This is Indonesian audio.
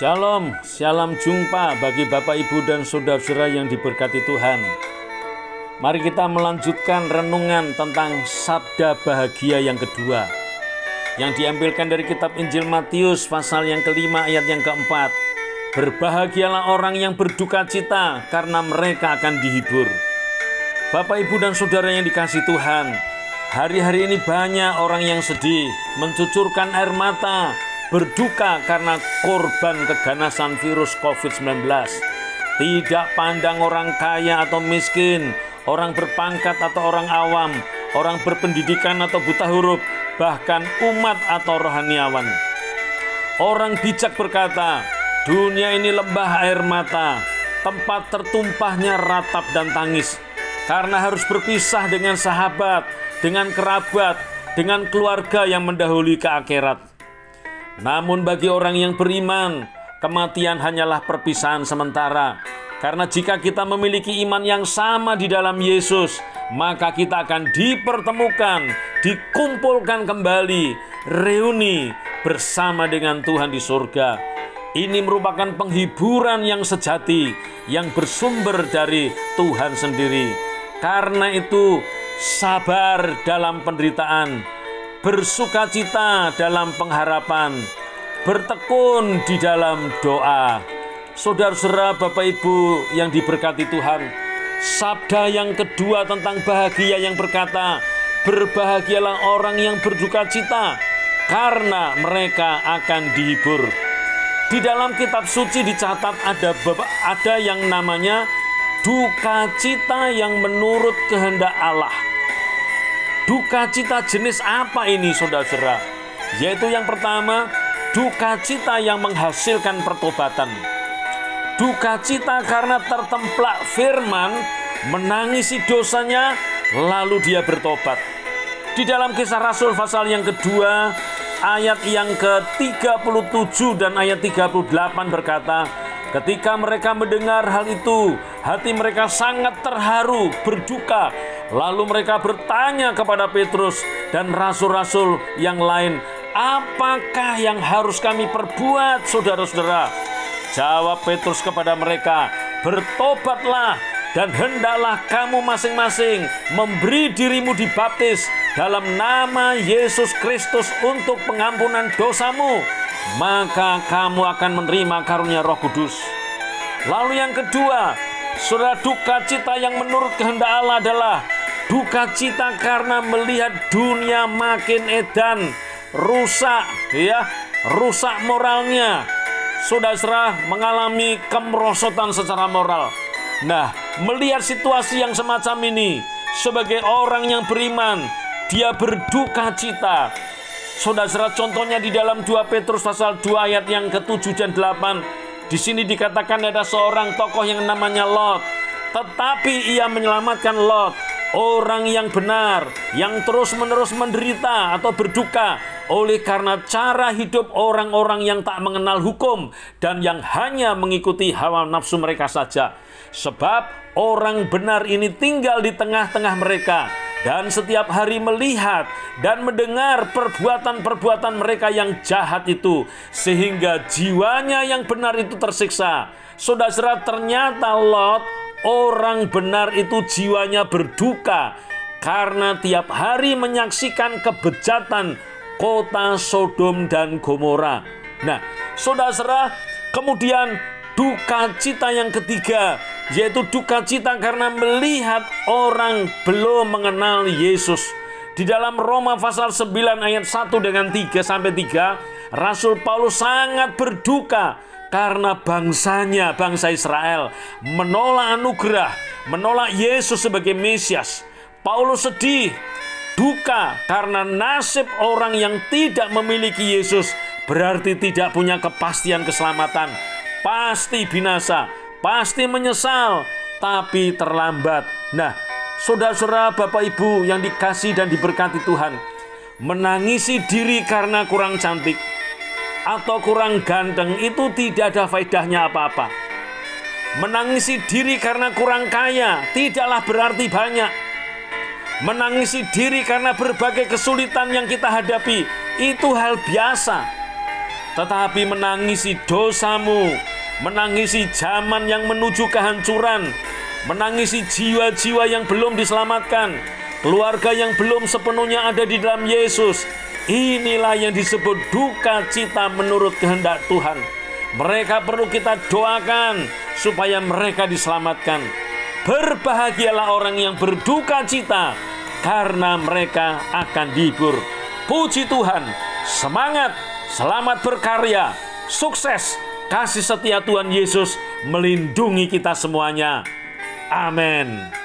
Shalom, shalom jumpa bagi Bapak Ibu dan Saudara-saudara yang diberkati Tuhan. Mari kita melanjutkan renungan tentang sabda bahagia yang kedua yang diambilkan dari kitab Injil Matius pasal yang kelima ayat yang keempat. Berbahagialah orang yang berduka cita karena mereka akan dihibur. Bapak, Ibu, dan Saudara yang dikasih Tuhan, hari-hari ini banyak orang yang sedih, mencucurkan air mata, berduka karena korban keganasan virus COVID-19. Tidak pandang orang kaya atau miskin, orang berpangkat atau orang awam, orang berpendidikan atau buta huruf, bahkan umat atau rohaniawan. Orang bijak berkata, dunia ini lembah air mata, tempat tertumpahnya ratap dan tangis, karena harus berpisah dengan sahabat, dengan kerabat, dengan keluarga yang mendahului ke akhirat. Namun bagi orang yang beriman, kematian hanyalah perpisahan sementara. Karena jika kita memiliki iman yang sama di dalam Yesus, maka kita akan dipertemukan, dikumpulkan kembali, reuni bersama dengan Tuhan di surga. Ini merupakan penghiburan yang sejati yang bersumber dari Tuhan sendiri. Karena itu, sabar dalam penderitaan, bersukacita dalam pengharapan, bertekun di dalam doa. Saudara-saudara, Bapak Ibu yang diberkati Tuhan, sabda yang kedua tentang bahagia yang berkata, "Berbahagialah orang yang berduka cita, karena mereka akan dihibur." Di dalam kitab suci dicatat ada ada yang namanya duka cita yang menurut kehendak Allah. Duka cita jenis apa ini saudara-saudara? Yaitu yang pertama, duka cita yang menghasilkan pertobatan. Duka cita karena tertemplak firman, menangisi dosanya, lalu dia bertobat. Di dalam kisah Rasul pasal yang kedua, ayat yang ke-37 dan ayat 38 berkata, Ketika mereka mendengar hal itu, hati mereka sangat terharu, berduka, Lalu mereka bertanya kepada Petrus dan rasul-rasul yang lain, "Apakah yang harus kami perbuat, saudara-saudara?" Jawab Petrus kepada mereka, "Bertobatlah dan hendaklah kamu masing-masing memberi dirimu dibaptis dalam nama Yesus Kristus untuk pengampunan dosamu, maka kamu akan menerima karunia Roh Kudus." Lalu yang kedua, Saudara duka cita yang menurut kehendak Allah adalah duka cita karena melihat dunia makin edan, rusak ya, rusak moralnya. Saudara mengalami kemerosotan secara moral. Nah, melihat situasi yang semacam ini sebagai orang yang beriman, dia berduka cita. Saudara contohnya di dalam 2 Petrus pasal 2 ayat yang ke-7 dan 8. Di sini dikatakan ada seorang tokoh yang namanya Lot. Tetapi ia menyelamatkan Lot orang yang benar, yang terus-menerus menderita atau berduka oleh karena cara hidup orang-orang yang tak mengenal hukum dan yang hanya mengikuti hawa nafsu mereka saja. Sebab orang benar ini tinggal di tengah-tengah mereka dan setiap hari melihat dan mendengar perbuatan-perbuatan mereka yang jahat itu sehingga jiwanya yang benar itu tersiksa. Saudara, ternyata Lot orang benar itu jiwanya berduka karena tiap hari menyaksikan kebejatan kota Sodom dan Gomora. Nah, saudara, kemudian duka cita yang ketiga yaitu duka cita karena melihat orang belum mengenal Yesus. Di dalam Roma pasal 9 ayat 1 dengan 3 sampai 3, Rasul Paulus sangat berduka karena bangsanya, bangsa Israel, menolak anugerah, menolak Yesus sebagai Mesias. Paulus sedih, duka karena nasib orang yang tidak memiliki Yesus berarti tidak punya kepastian keselamatan. Pasti binasa, pasti menyesal, tapi terlambat. Nah, saudara-saudara, bapak ibu yang dikasih dan diberkati Tuhan, menangisi diri karena kurang cantik, atau kurang ganteng itu tidak ada faedahnya apa-apa. Menangisi diri karena kurang kaya tidaklah berarti banyak. Menangisi diri karena berbagai kesulitan yang kita hadapi itu hal biasa. tetapi menangisi dosamu, menangisi zaman yang menuju kehancuran, menangisi jiwa-jiwa yang belum diselamatkan, keluarga yang belum sepenuhnya ada di dalam Yesus. Inilah yang disebut duka cita menurut kehendak Tuhan. Mereka perlu kita doakan supaya mereka diselamatkan. Berbahagialah orang yang berduka cita karena mereka akan dihibur. Puji Tuhan, semangat, selamat berkarya, sukses, kasih setia Tuhan Yesus melindungi kita semuanya. Amin.